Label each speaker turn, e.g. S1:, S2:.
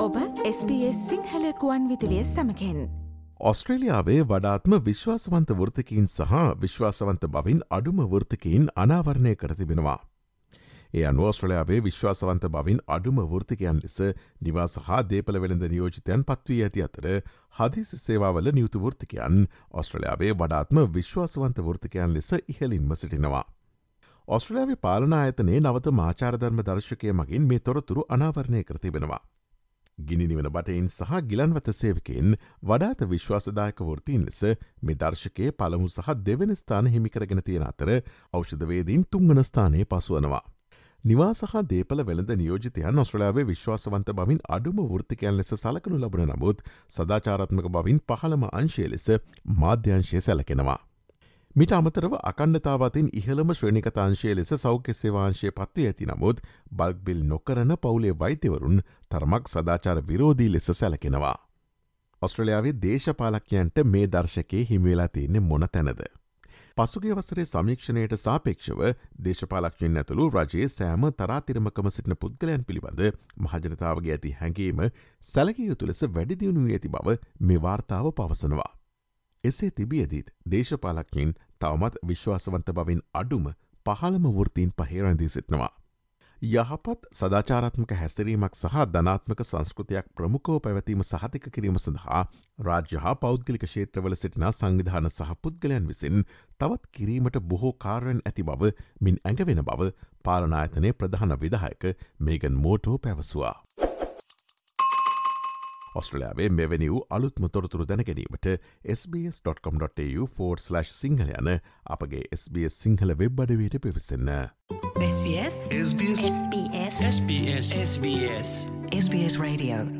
S1: ඔබ SBS සිංහල කුවන් විදිලිය සමකෙන්
S2: ඔස්ට්‍රේලියාවේ වඩාත්ම විශ්වාසවන්ත වෘතිකීන් සහ විශ්වාසවන්ත බවින් අඩුම වෘතිකයින් අනාවරණය කර තිබෙනවා. ඒ අනුවස්ට්‍රලයාාවේ විශ්වාසවන්ත බවින් අඩුම වෘතිකයන් ලෙස නිවාස හා දේපල වෙළඳ නියෝජිතයන් පත්වී ඇති අතර හදිසි සේවාවල නියුතු වෘතිකයන් ඔස්ට්‍රලයාාවේ වඩාත්ම විශ්වාසවන්ත වෘතිකයන් ලෙස ඉහලින්ම සිටිනවා. ඔස්ට්‍රලයාාවේ පාලන අයතනයේ නවත මාචාරධර්ම දර්ශකය මගින් මේ තොරතුරු අනාවරණය කරතිබෙනවා. ගිනිනිවන බටයින් සහ ගිලන්වත සේවකෙන් වඩාත විශ්වාසදායක වෘතීන් ලෙස මේ දර්ශකයේ පළමු සහ දෙවන ස්ථාන හිමිකරගෙන තියෙන අතර ෞෂධවේදීන් තුංගන ස්ථානය පසුවනවා. නිවා සහ දේපල වෙළඳ නියෝජිතයන් ඔස්ට්‍රලයාාවේ විශ්වාසවන්ත බවින් අඩුම වෘතිකයන් ලෙස සලකනු ලබන නමුත් සදාචාරත්මක බවින් පහළම අංශය ලෙස මාධ්‍යංශය සැලකෙනවා. මිට අමතරව අකණ්ඩතාවතින් ඉහළම ශ්‍රණිකතාංශය ලෙස සෞඛ්‍ය සේවාංශය පත්ව ඇති නමුත් බල්ක්බිල් නොකරන පවුලේ වෛත්‍යවරුන් තරමක් සදාචාර විරෝධී ලෙස සැලකෙනවා. ඔස්ට්‍රලයාාවේ දේශපාලක්යන්ට මේ දර්ශකයේ හිමිවෙලා තියන්නේ මොන තැනද. පසුගේ වසරේ සමීක්ෂණයට සාපේක්ෂව දේශපාලක්ෂයෙන් ඇතුළු රජයේ සෑම තරාතිරමකම සිටින පුද්ගලයන් පිළිබඳ මහජනතාවගේ ඇති හැඟීම සැලකිය යුතු ලෙස වැඩිදියුණු ඇති බව මේ වාර්තාව පවසනවා. එසේ තිබියදීත් දේශපාලක්කින් තවමත් විශ්වාසවන්ත බවින් අඩුම පහළම වෘතීන් පහේරැඳී සිටනවා. යහපත් සදාචාරත්මක හැසිරීමක් සහ ධනාත්මක සංස්කෘතියක් ප්‍රමුකෝ පැවතීම සහතික කිරීම සඳහා රාජ්‍ය හා පෞද්ගලික ෂේත්‍රවල සිටින සංවිධාන සහ පුද්ගලයන් විසින් තවත් කිරීමට බොහෝ කාරයෙන් ඇති බව මින් ඇඟවෙන බව පාලනායතනය ප්‍රධාන විදාහයක මේගන් මෝටෝ පැවසවා. ඔස්ට්‍රලයාාවේ මෙවැනි වූ අලුත්ම තොරතුරු දැනගැනීමට SBS.com.tu4/ සිංහල යන අපගේ SBS සිංහල වෙබ් අඩවයට පිවිසන්න.
S3: SBS SBS SBS SBS SBS Radio